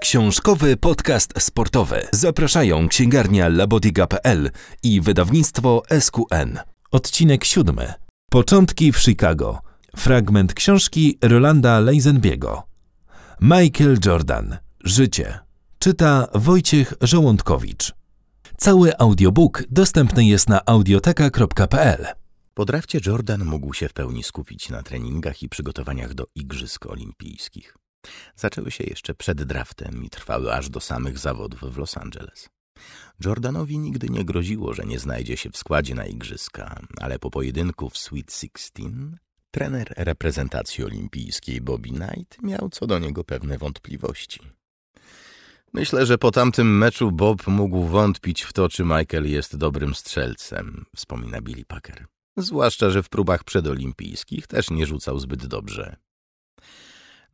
Książkowy podcast sportowy. Zapraszają księgarnia labodiga.pl i wydawnictwo SQN. Odcinek siódmy. Początki w Chicago. Fragment książki Rolanda Leisenbiego. Michael Jordan. Życie. Czyta Wojciech Żołądkowicz. Cały audiobook dostępny jest na audioteka.pl. Po drafcie Jordan mógł się w pełni skupić na treningach i przygotowaniach do Igrzysk Olimpijskich. Zaczęły się jeszcze przed draftem i trwały aż do samych zawodów w Los Angeles. Jordanowi nigdy nie groziło, że nie znajdzie się w składzie na Igrzyska, ale po pojedynku w Sweet Sixteen trener reprezentacji olimpijskiej Bobby Knight miał co do niego pewne wątpliwości. Myślę, że po tamtym meczu Bob mógł wątpić w to, czy Michael jest dobrym strzelcem, wspomina Billy Packer. Zwłaszcza, że w próbach przedolimpijskich też nie rzucał zbyt dobrze.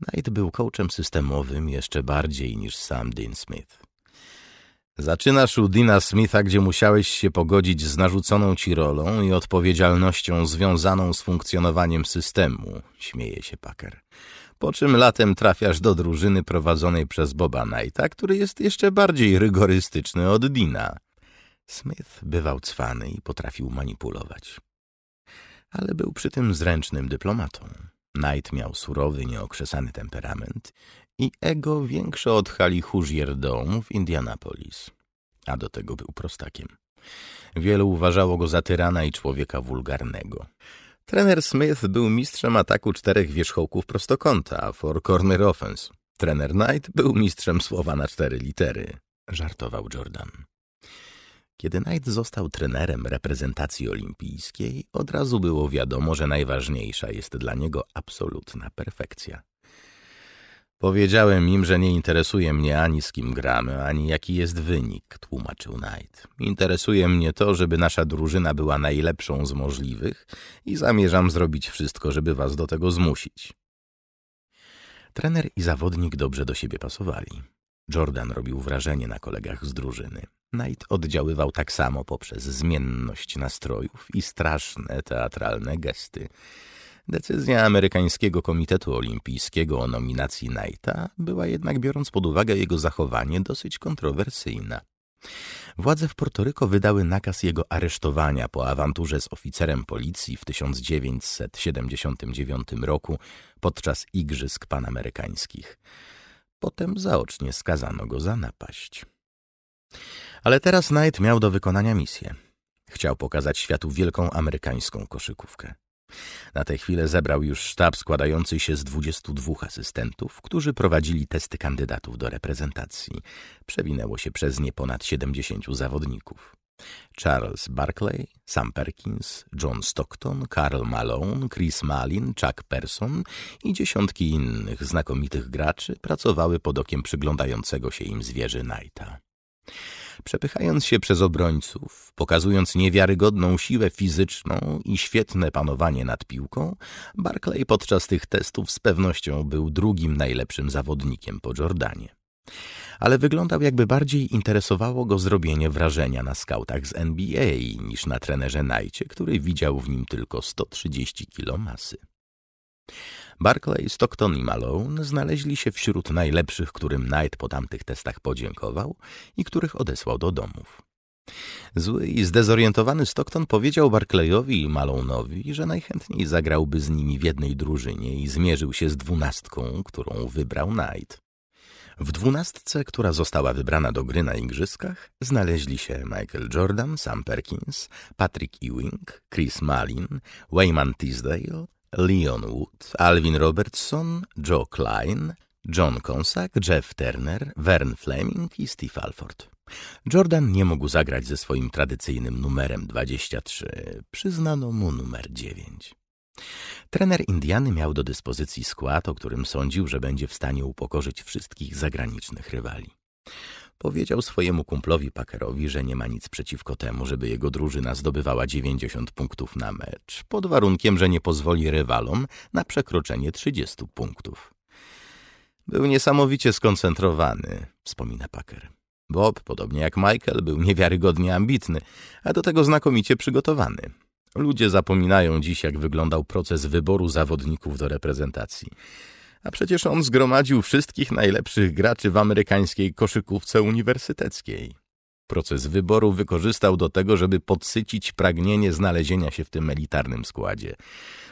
Knight był coachem systemowym jeszcze bardziej niż sam Dean Smith. Zaczynasz u Dina Smitha, gdzie musiałeś się pogodzić z narzuconą ci rolą i odpowiedzialnością związaną z funkcjonowaniem systemu, śmieje się Packer. Po czym latem trafiasz do drużyny prowadzonej przez Boba Knighta, który jest jeszcze bardziej rygorystyczny od Dina. Smith bywał cwany i potrafił manipulować. Ale był przy tym zręcznym dyplomatą. Knight miał surowy, nieokrzesany temperament i ego większe od hali Hoosier Dome w Indianapolis. A do tego był prostakiem. Wielu uważało go za tyrana i człowieka wulgarnego. Trener Smith był mistrzem ataku czterech wierzchołków prostokąta, for corner offense. Trener Knight był mistrzem słowa na cztery litery, żartował Jordan. Kiedy Knight został trenerem reprezentacji olimpijskiej, od razu było wiadomo, że najważniejsza jest dla niego absolutna perfekcja. Powiedziałem im, że nie interesuje mnie ani z kim gramy, ani jaki jest wynik, tłumaczył Knight. Interesuje mnie to, żeby nasza drużyna była najlepszą z możliwych i zamierzam zrobić wszystko, żeby was do tego zmusić. Trener i zawodnik dobrze do siebie pasowali. Jordan robił wrażenie na kolegach z drużyny. Knight oddziaływał tak samo poprzez zmienność nastrojów i straszne teatralne gesty. Decyzja amerykańskiego Komitetu Olimpijskiego o nominacji Knighta była jednak, biorąc pod uwagę jego zachowanie, dosyć kontrowersyjna. Władze w Portoryko wydały nakaz jego aresztowania po awanturze z oficerem policji w 1979 roku podczas Igrzysk Panamerykańskich. Potem zaocznie skazano go za napaść. Ale teraz Knight miał do wykonania misję. Chciał pokazać światu wielką amerykańską koszykówkę. Na tę chwilę zebrał już sztab składający się z 22 asystentów, którzy prowadzili testy kandydatów do reprezentacji. Przewinęło się przez nie ponad 70 zawodników. Charles Barkley, Sam Perkins, John Stockton, Karl Malone, Chris Malin, Chuck Person i dziesiątki innych znakomitych graczy pracowały pod okiem przyglądającego się im zwierzy Knighta. Przepychając się przez obrońców, pokazując niewiarygodną siłę fizyczną i świetne panowanie nad piłką, Barclay podczas tych testów z pewnością był drugim najlepszym zawodnikiem po Jordanie. Ale wyglądał jakby bardziej interesowało go zrobienie wrażenia na skautach z NBA niż na trenerze Najcie, który widział w nim tylko 130 kilo masy. Barclay, Stockton i Malone znaleźli się wśród najlepszych, którym Knight po tamtych testach podziękował i których odesłał do domów. Zły i zdezorientowany Stockton powiedział Barclayowi i Malone'owi, że najchętniej zagrałby z nimi w jednej drużynie i zmierzył się z dwunastką, którą wybrał Knight. W dwunastce, która została wybrana do gry na igrzyskach, znaleźli się Michael Jordan, Sam Perkins, Patrick Ewing, Chris Malin, Wayman Tisdale, Leon Wood, Alvin Robertson, Joe Klein, John Consack, Jeff Turner, Vern Fleming i Steve Alford. Jordan nie mógł zagrać ze swoim tradycyjnym numerem 23. Przyznano mu numer 9. Trener Indiany miał do dyspozycji skład, o którym sądził, że będzie w stanie upokorzyć wszystkich zagranicznych rywali. Powiedział swojemu kumplowi Packerowi, że nie ma nic przeciwko temu, żeby jego drużyna zdobywała 90 punktów na mecz, pod warunkiem, że nie pozwoli rywalom na przekroczenie 30 punktów. Był niesamowicie skoncentrowany, wspomina Packer. Bob, podobnie jak Michael, był niewiarygodnie ambitny, a do tego znakomicie przygotowany. Ludzie zapominają dziś, jak wyglądał proces wyboru zawodników do reprezentacji A przecież on zgromadził wszystkich najlepszych graczy w amerykańskiej koszykówce uniwersyteckiej. Proces wyboru wykorzystał do tego, żeby podsycić pragnienie znalezienia się w tym elitarnym składzie.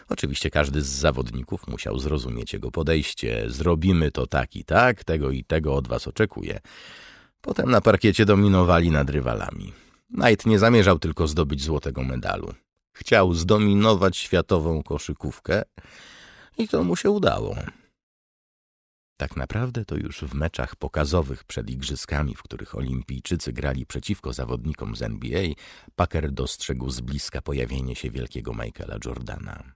Oczywiście każdy z zawodników musiał zrozumieć jego podejście. Zrobimy to tak i tak, tego i tego od was oczekuję. Potem na parkiecie dominowali nad rywalami. Knight nie zamierzał tylko zdobyć złotego medalu. Chciał zdominować światową koszykówkę i to mu się udało. Tak naprawdę to już w meczach pokazowych przed igrzyskami, w których olimpijczycy grali przeciwko zawodnikom z NBA, Packer dostrzegł z bliska pojawienie się wielkiego Michaela Jordana.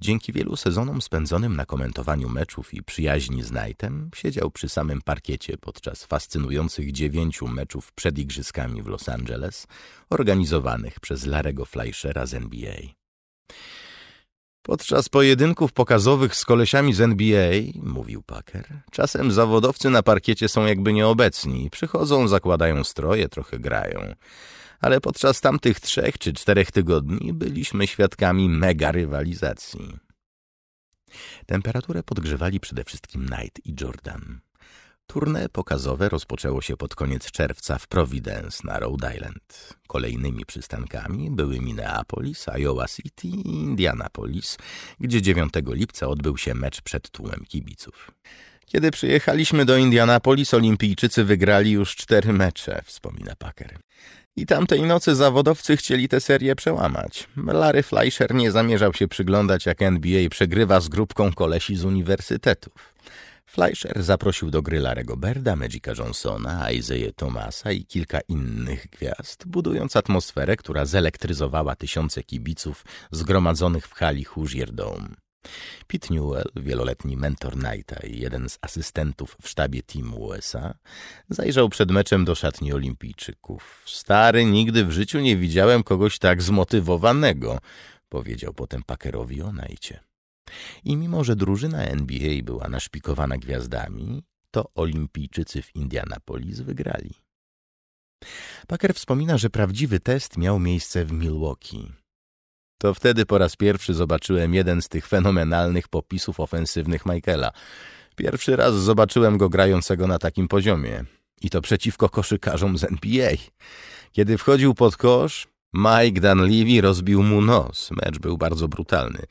Dzięki wielu sezonom spędzonym na komentowaniu meczów i przyjaźni z Knightem siedział przy samym parkiecie podczas fascynujących dziewięciu meczów przed igrzyskami w Los Angeles, organizowanych przez Larego Fleischera z NBA. Podczas pojedynków pokazowych z kolesiami z NBA, mówił Packer, czasem zawodowcy na parkiecie są jakby nieobecni. Przychodzą, zakładają stroje, trochę grają. Ale podczas tamtych trzech czy czterech tygodni byliśmy świadkami mega rywalizacji. Temperaturę podgrzewali przede wszystkim Knight i Jordan. Tournée pokazowe rozpoczęło się pod koniec czerwca w Providence na Rhode Island. Kolejnymi przystankami były Minneapolis, Iowa City i Indianapolis, gdzie 9 lipca odbył się mecz przed tłumem kibiców. Kiedy przyjechaliśmy do Indianapolis, olimpijczycy wygrali już cztery mecze, wspomina Packer. I tamtej nocy zawodowcy chcieli tę serię przełamać. Larry Fleischer nie zamierzał się przyglądać, jak NBA przegrywa z grupką kolesi z uniwersytetów. Fleischer zaprosił do gry Larego Berda, Magica Johnsona, Isaiah Thomasa i kilka innych gwiazd, budując atmosferę, która zelektryzowała tysiące kibiców zgromadzonych w hali Hoosier Dome. Pete Newell, wieloletni mentor Knighta i jeden z asystentów w sztabie Team USA, zajrzał przed meczem do szatni olimpijczyków. Stary, nigdy w życiu nie widziałem kogoś tak zmotywowanego, powiedział potem Packerowi o Knightie. I mimo, że drużyna NBA była naszpikowana gwiazdami, to olimpijczycy w Indianapolis wygrali. Packer wspomina, że prawdziwy test miał miejsce w Milwaukee. To wtedy po raz pierwszy zobaczyłem jeden z tych fenomenalnych popisów ofensywnych Michaela. Pierwszy raz zobaczyłem go grającego na takim poziomie. I to przeciwko koszykarzom z NBA. Kiedy wchodził pod kosz, Mike Dunleavy rozbił mu nos. Mecz był bardzo brutalny.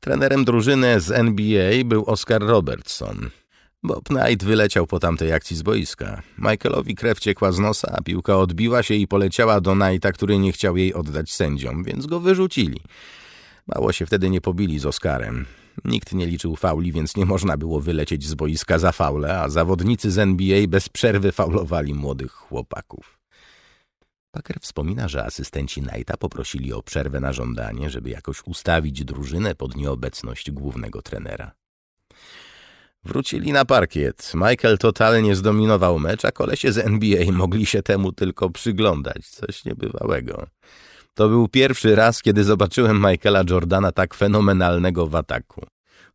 Trenerem drużyny z NBA był Oscar Robertson. Bob Knight wyleciał po tamtej akcji z boiska. Michaelowi krew ciekła z nosa, a piłka odbiła się i poleciała do Knighta, który nie chciał jej oddać sędziom, więc go wyrzucili. Mało się wtedy nie pobili z Oscarem. Nikt nie liczył fauli, więc nie można było wylecieć z boiska za faule, a zawodnicy z NBA bez przerwy faulowali młodych chłopaków. Packer wspomina, że asystenci Knighta poprosili o przerwę na żądanie, żeby jakoś ustawić drużynę pod nieobecność głównego trenera. Wrócili na parkiet. Michael totalnie zdominował mecz, a kolesie z NBA mogli się temu tylko przyglądać. Coś niebywałego. To był pierwszy raz, kiedy zobaczyłem Michaela Jordana tak fenomenalnego w ataku.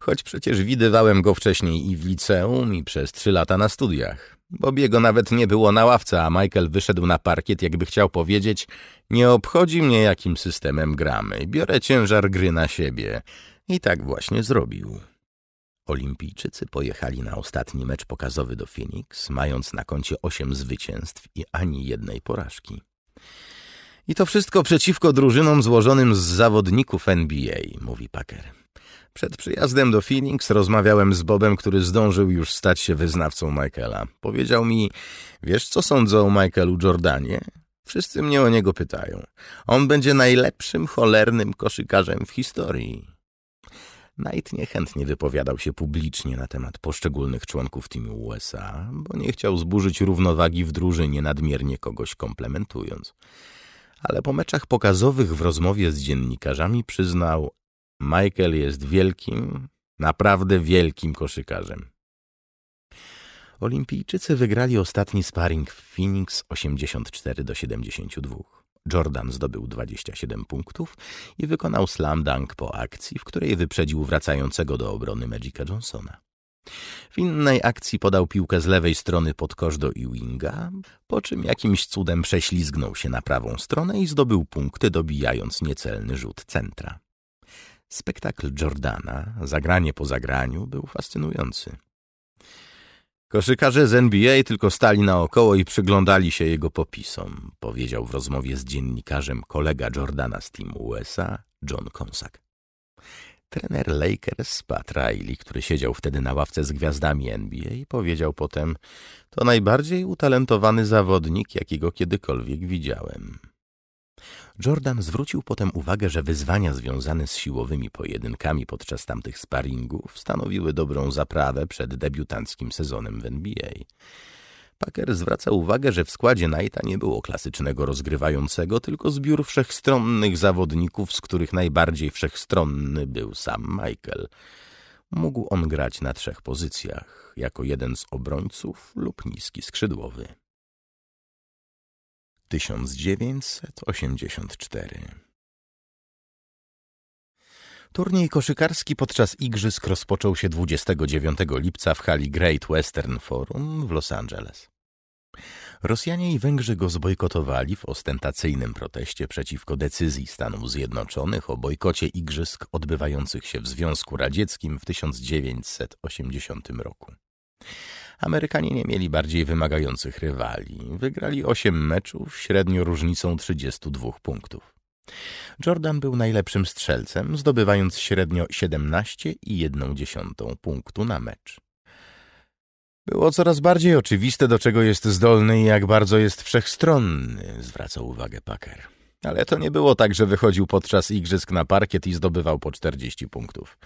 Choć przecież widywałem go wcześniej i w liceum, i przez trzy lata na studiach. Bobiego nawet nie było na ławce, a Michael wyszedł na parkiet, jakby chciał powiedzieć nie obchodzi mnie, jakim systemem gramy, biorę ciężar gry na siebie. I tak właśnie zrobił. Olimpijczycy pojechali na ostatni mecz pokazowy do Phoenix, mając na koncie osiem zwycięstw i ani jednej porażki. I to wszystko przeciwko drużynom złożonym z zawodników NBA, mówi Packer. Przed przyjazdem do Phoenix rozmawiałem z Bobem, który zdążył już stać się wyznawcą Michaela. Powiedział mi, wiesz co sądzą o Michaelu Jordanie? Wszyscy mnie o niego pytają. On będzie najlepszym cholernym koszykarzem w historii. Knight niechętnie wypowiadał się publicznie na temat poszczególnych członków teamu USA, bo nie chciał zburzyć równowagi w drużynie nadmiernie kogoś komplementując. Ale po meczach pokazowych w rozmowie z dziennikarzami przyznał, Michael jest wielkim, naprawdę wielkim koszykarzem. Olimpijczycy wygrali ostatni sparring w Phoenix 84 do 72. Jordan zdobył 27 punktów i wykonał slam dunk po akcji, w której wyprzedził wracającego do obrony Magica Johnsona. W innej akcji podał piłkę z lewej strony pod kosz do Ewinga, po czym jakimś cudem prześlizgnął się na prawą stronę i zdobył punkty, dobijając niecelny rzut centra. Spektakl Jordana, zagranie po zagraniu, był fascynujący. Koszykarze z NBA tylko stali naokoło i przyglądali się jego popisom, powiedział w rozmowie z dziennikarzem kolega Jordana z Team USA, John Konsak. Trener Lakers, Pat Riley, który siedział wtedy na ławce z gwiazdami NBA, powiedział potem, to najbardziej utalentowany zawodnik, jakiego kiedykolwiek widziałem. Jordan zwrócił potem uwagę, że wyzwania związane z siłowymi pojedynkami podczas tamtych sparingów stanowiły dobrą zaprawę przed debiutanckim sezonem w NBA. Packer zwraca uwagę, że w składzie Knighta nie było klasycznego rozgrywającego, tylko zbiór wszechstronnych zawodników, z których najbardziej wszechstronny był sam Michael. Mógł on grać na trzech pozycjach, jako jeden z obrońców lub niski skrzydłowy. 1984 Turniej koszykarski podczas igrzysk rozpoczął się 29 lipca w hali Great Western Forum w Los Angeles. Rosjanie i Węgrzy go zbojkotowali w ostentacyjnym proteście przeciwko decyzji Stanów Zjednoczonych o bojkocie igrzysk odbywających się w Związku Radzieckim w 1980 roku. Amerykanie nie mieli bardziej wymagających rywali. Wygrali 8 meczów, średnio różnicą 32 punktów. Jordan był najlepszym strzelcem, zdobywając średnio 17,1 punktu na mecz. Było coraz bardziej oczywiste, do czego jest zdolny i jak bardzo jest wszechstronny, zwracał uwagę Packer. Ale to nie było tak, że wychodził podczas igrzysk na parkiet i zdobywał po 40 punktów.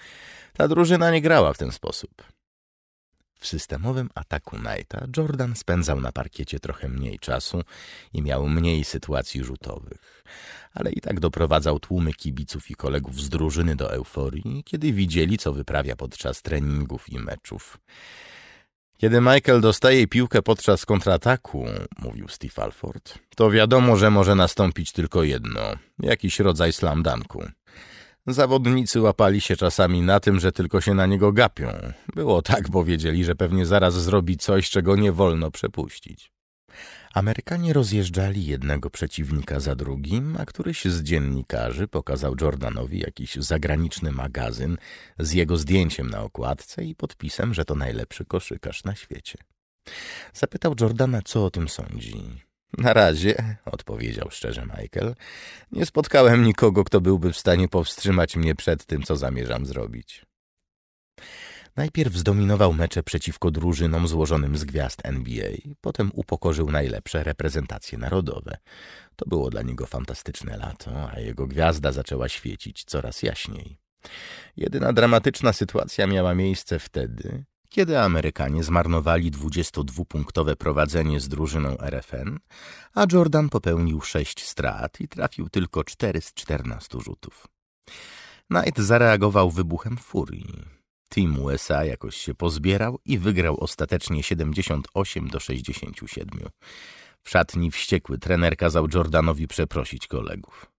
Ta drużyna nie grała w ten sposób. W systemowym ataku Knighta Jordan spędzał na parkiecie trochę mniej czasu i miał mniej sytuacji rzutowych, ale i tak doprowadzał tłumy kibiców i kolegów z drużyny do euforii, kiedy widzieli, co wyprawia podczas treningów i meczów. Kiedy Michael dostaje piłkę podczas kontrataku, mówił Steve Alford, to wiadomo, że może nastąpić tylko jedno, jakiś rodzaj slam dunku. Zawodnicy łapali się czasami na tym, że tylko się na niego gapią. Było tak, bo wiedzieli, że pewnie zaraz zrobi coś, czego nie wolno przepuścić. Amerykanie rozjeżdżali jednego przeciwnika za drugim, a któryś z dziennikarzy pokazał Jordanowi jakiś zagraniczny magazyn z jego zdjęciem na okładce i podpisem, że to najlepszy koszykarz na świecie. Zapytał Jordana, co o tym sądzi. Na razie, odpowiedział szczerze Michael, nie spotkałem nikogo, kto byłby w stanie powstrzymać mnie przed tym, co zamierzam zrobić. Najpierw zdominował mecze przeciwko drużynom złożonym z gwiazd NBA, potem upokorzył najlepsze reprezentacje narodowe. To było dla niego fantastyczne lato, a jego gwiazda zaczęła świecić coraz jaśniej. Jedyna dramatyczna sytuacja miała miejsce wtedy, kiedy Amerykanie zmarnowali 22-punktowe prowadzenie z drużyną RFN, a Jordan popełnił 6 strat i trafił tylko 4 z 14 rzutów. Knight zareagował wybuchem furii. Team USA jakoś się pozbierał i wygrał ostatecznie 78 do 67. W szatni wściekły trener kazał Jordanowi przeprosić kolegów.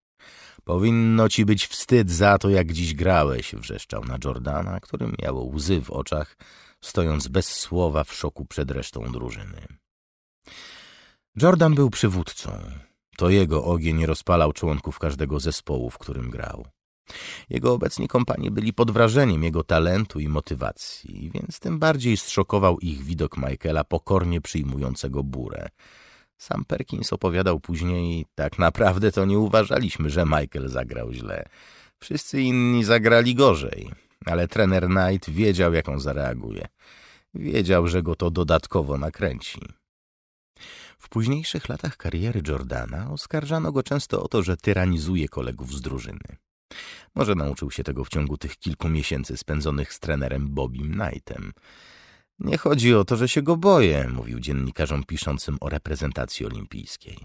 Powinno ci być wstyd za to, jak dziś grałeś, wrzeszczał na Jordana, który miał łzy w oczach, stojąc bez słowa w szoku przed resztą drużyny. Jordan był przywódcą. To jego ogień rozpalał członków każdego zespołu, w którym grał. Jego obecni kompanie byli pod wrażeniem jego talentu i motywacji, więc tym bardziej zszokował ich widok Michaela pokornie przyjmującego burę. Sam Perkins opowiadał później, tak naprawdę to nie uważaliśmy, że Michael zagrał źle. Wszyscy inni zagrali gorzej, ale trener Knight wiedział, jak on zareaguje. Wiedział, że go to dodatkowo nakręci. W późniejszych latach kariery Jordana oskarżano go często o to, że tyranizuje kolegów z drużyny. Może nauczył się tego w ciągu tych kilku miesięcy spędzonych z trenerem Bobim Knightem. Nie chodzi o to, że się go boję, mówił dziennikarzom piszącym o reprezentacji olimpijskiej.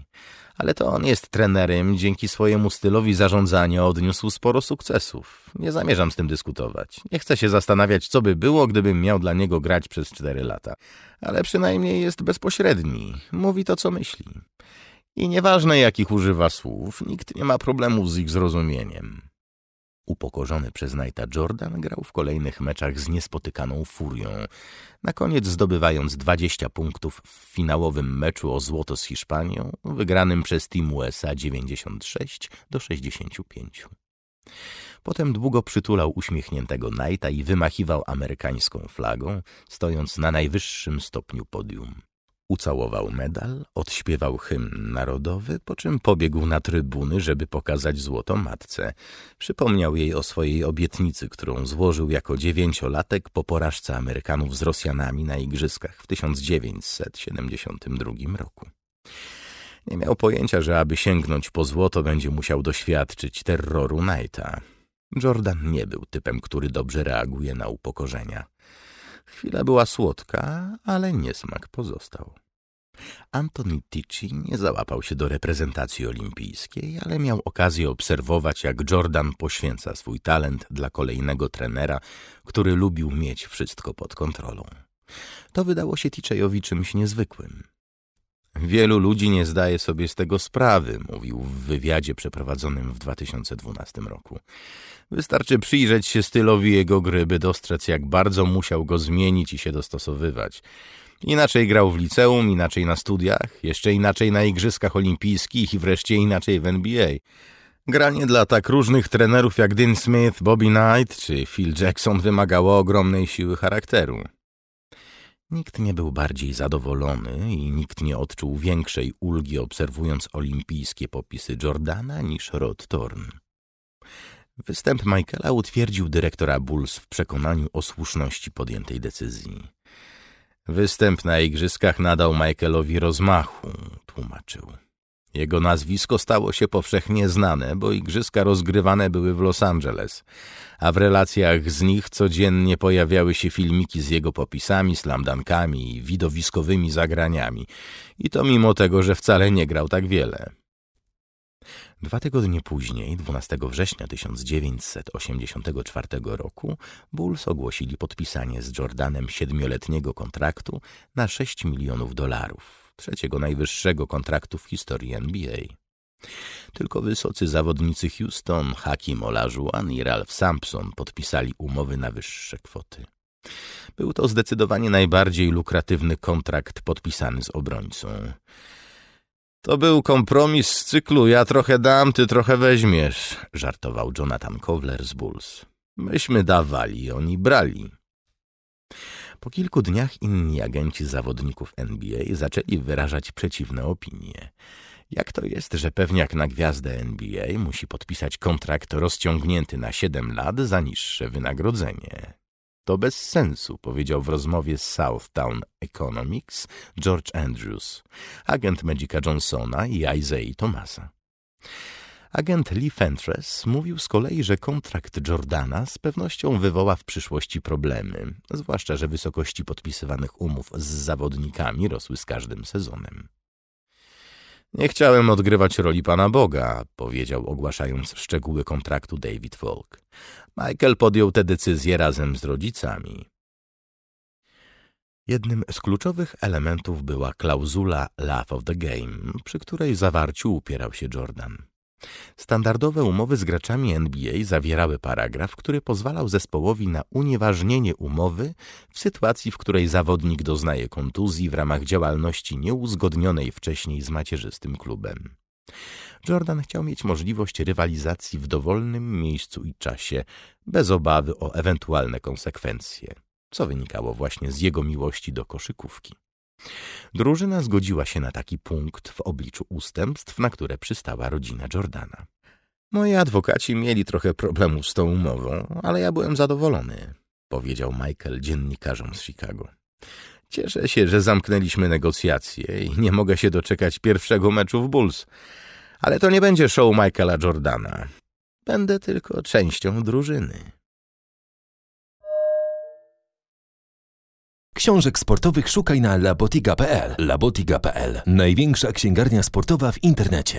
Ale to on jest trenerem, dzięki swojemu stylowi zarządzania odniósł sporo sukcesów. Nie zamierzam z tym dyskutować. Nie chcę się zastanawiać, co by było, gdybym miał dla niego grać przez cztery lata. Ale przynajmniej jest bezpośredni. Mówi to, co myśli. I nieważne, jakich używa słów, nikt nie ma problemów z ich zrozumieniem. Upokorzony przez Knighta Jordan grał w kolejnych meczach z niespotykaną furią, na koniec zdobywając 20 punktów w finałowym meczu o złoto z Hiszpanią, wygranym przez Team USA 96 do 65. Potem długo przytulał uśmiechniętego Knighta i wymachiwał amerykańską flagą, stojąc na najwyższym stopniu podium. Ucałował medal, odśpiewał hymn narodowy, po czym pobiegł na trybuny, żeby pokazać złoto matce. Przypomniał jej o swojej obietnicy, którą złożył jako dziewięciolatek po porażce Amerykanów z Rosjanami na Igrzyskach w 1972 roku. Nie miał pojęcia, że aby sięgnąć po złoto będzie musiał doświadczyć terroru Knighta. Jordan nie był typem, który dobrze reaguje na upokorzenia. Chwila była słodka, ale niesmak pozostał. Anthony Ticci nie załapał się do reprezentacji olimpijskiej, ale miał okazję obserwować, jak Jordan poświęca swój talent dla kolejnego trenera, który lubił mieć wszystko pod kontrolą. To wydało się Ticzejowi czymś niezwykłym. Wielu ludzi nie zdaje sobie z tego sprawy, mówił w wywiadzie przeprowadzonym w 2012 roku. Wystarczy przyjrzeć się stylowi jego gry, by dostrzec, jak bardzo musiał go zmienić i się dostosowywać. Inaczej grał w liceum, inaczej na studiach, jeszcze inaczej na igrzyskach olimpijskich i wreszcie inaczej w NBA. Granie dla tak różnych trenerów jak Dean Smith, Bobby Knight czy Phil Jackson wymagało ogromnej siły charakteru. Nikt nie był bardziej zadowolony i nikt nie odczuł większej ulgi obserwując olimpijskie popisy Jordana niż Rod Thorn. Występ Michaela utwierdził dyrektora Bulls w przekonaniu o słuszności podjętej decyzji. Występ na igrzyskach nadał Michaelowi rozmachu, tłumaczył. Jego nazwisko stało się powszechnie znane, bo igrzyska rozgrywane były w Los Angeles, a w relacjach z nich codziennie pojawiały się filmiki z jego popisami, slamdankami i widowiskowymi zagraniami. I to mimo tego, że wcale nie grał tak wiele. Dwa tygodnie później, 12 września 1984 roku, Bulls ogłosili podpisanie z Jordanem siedmioletniego kontraktu na 6 milionów dolarów, trzeciego najwyższego kontraktu w historii NBA. Tylko wysocy zawodnicy Houston, Hakim Olajuwon i Ralph Sampson podpisali umowy na wyższe kwoty. Był to zdecydowanie najbardziej lukratywny kontrakt podpisany z obrońcą. To był kompromis z cyklu ja trochę dam, ty trochę weźmiesz, żartował Jonathan Kowler z Bulls. Myśmy dawali, oni brali. Po kilku dniach inni agenci zawodników NBA zaczęli wyrażać przeciwne opinie. Jak to jest, że pewniak na gwiazdę NBA musi podpisać kontrakt rozciągnięty na 7 lat za niższe wynagrodzenie? To bez sensu, powiedział w rozmowie z Southtown Economics George Andrews, agent Magica Johnsona i Isaiah Thomasa. Agent Lee Fentress mówił z kolei, że kontrakt Jordana z pewnością wywoła w przyszłości problemy, zwłaszcza, że wysokości podpisywanych umów z zawodnikami rosły z każdym sezonem. Nie chciałem odgrywać roli Pana Boga, powiedział ogłaszając szczegóły kontraktu David Falk. Michael podjął tę decyzję razem z rodzicami. Jednym z kluczowych elementów była klauzula Love of the Game, przy której zawarciu upierał się Jordan. Standardowe umowy z graczami NBA zawierały paragraf, który pozwalał zespołowi na unieważnienie umowy w sytuacji, w której zawodnik doznaje kontuzji w ramach działalności nieuzgodnionej wcześniej z macierzystym klubem. Jordan chciał mieć możliwość rywalizacji w dowolnym miejscu i czasie, bez obawy o ewentualne konsekwencje, co wynikało właśnie z jego miłości do koszykówki. Drużyna zgodziła się na taki punkt w obliczu ustępstw, na które przystała rodzina Jordana. Moi adwokaci mieli trochę problemów z tą umową, ale ja byłem zadowolony, powiedział Michael dziennikarzom z Chicago. Cieszę się, że zamknęliśmy negocjacje i nie mogę się doczekać pierwszego meczu w Bulls. Ale to nie będzie show Michaela Jordana. Będę tylko częścią drużyny. Książek sportowych szukaj na labotiga.pl. Labotiga.pl. Największa księgarnia sportowa w internecie.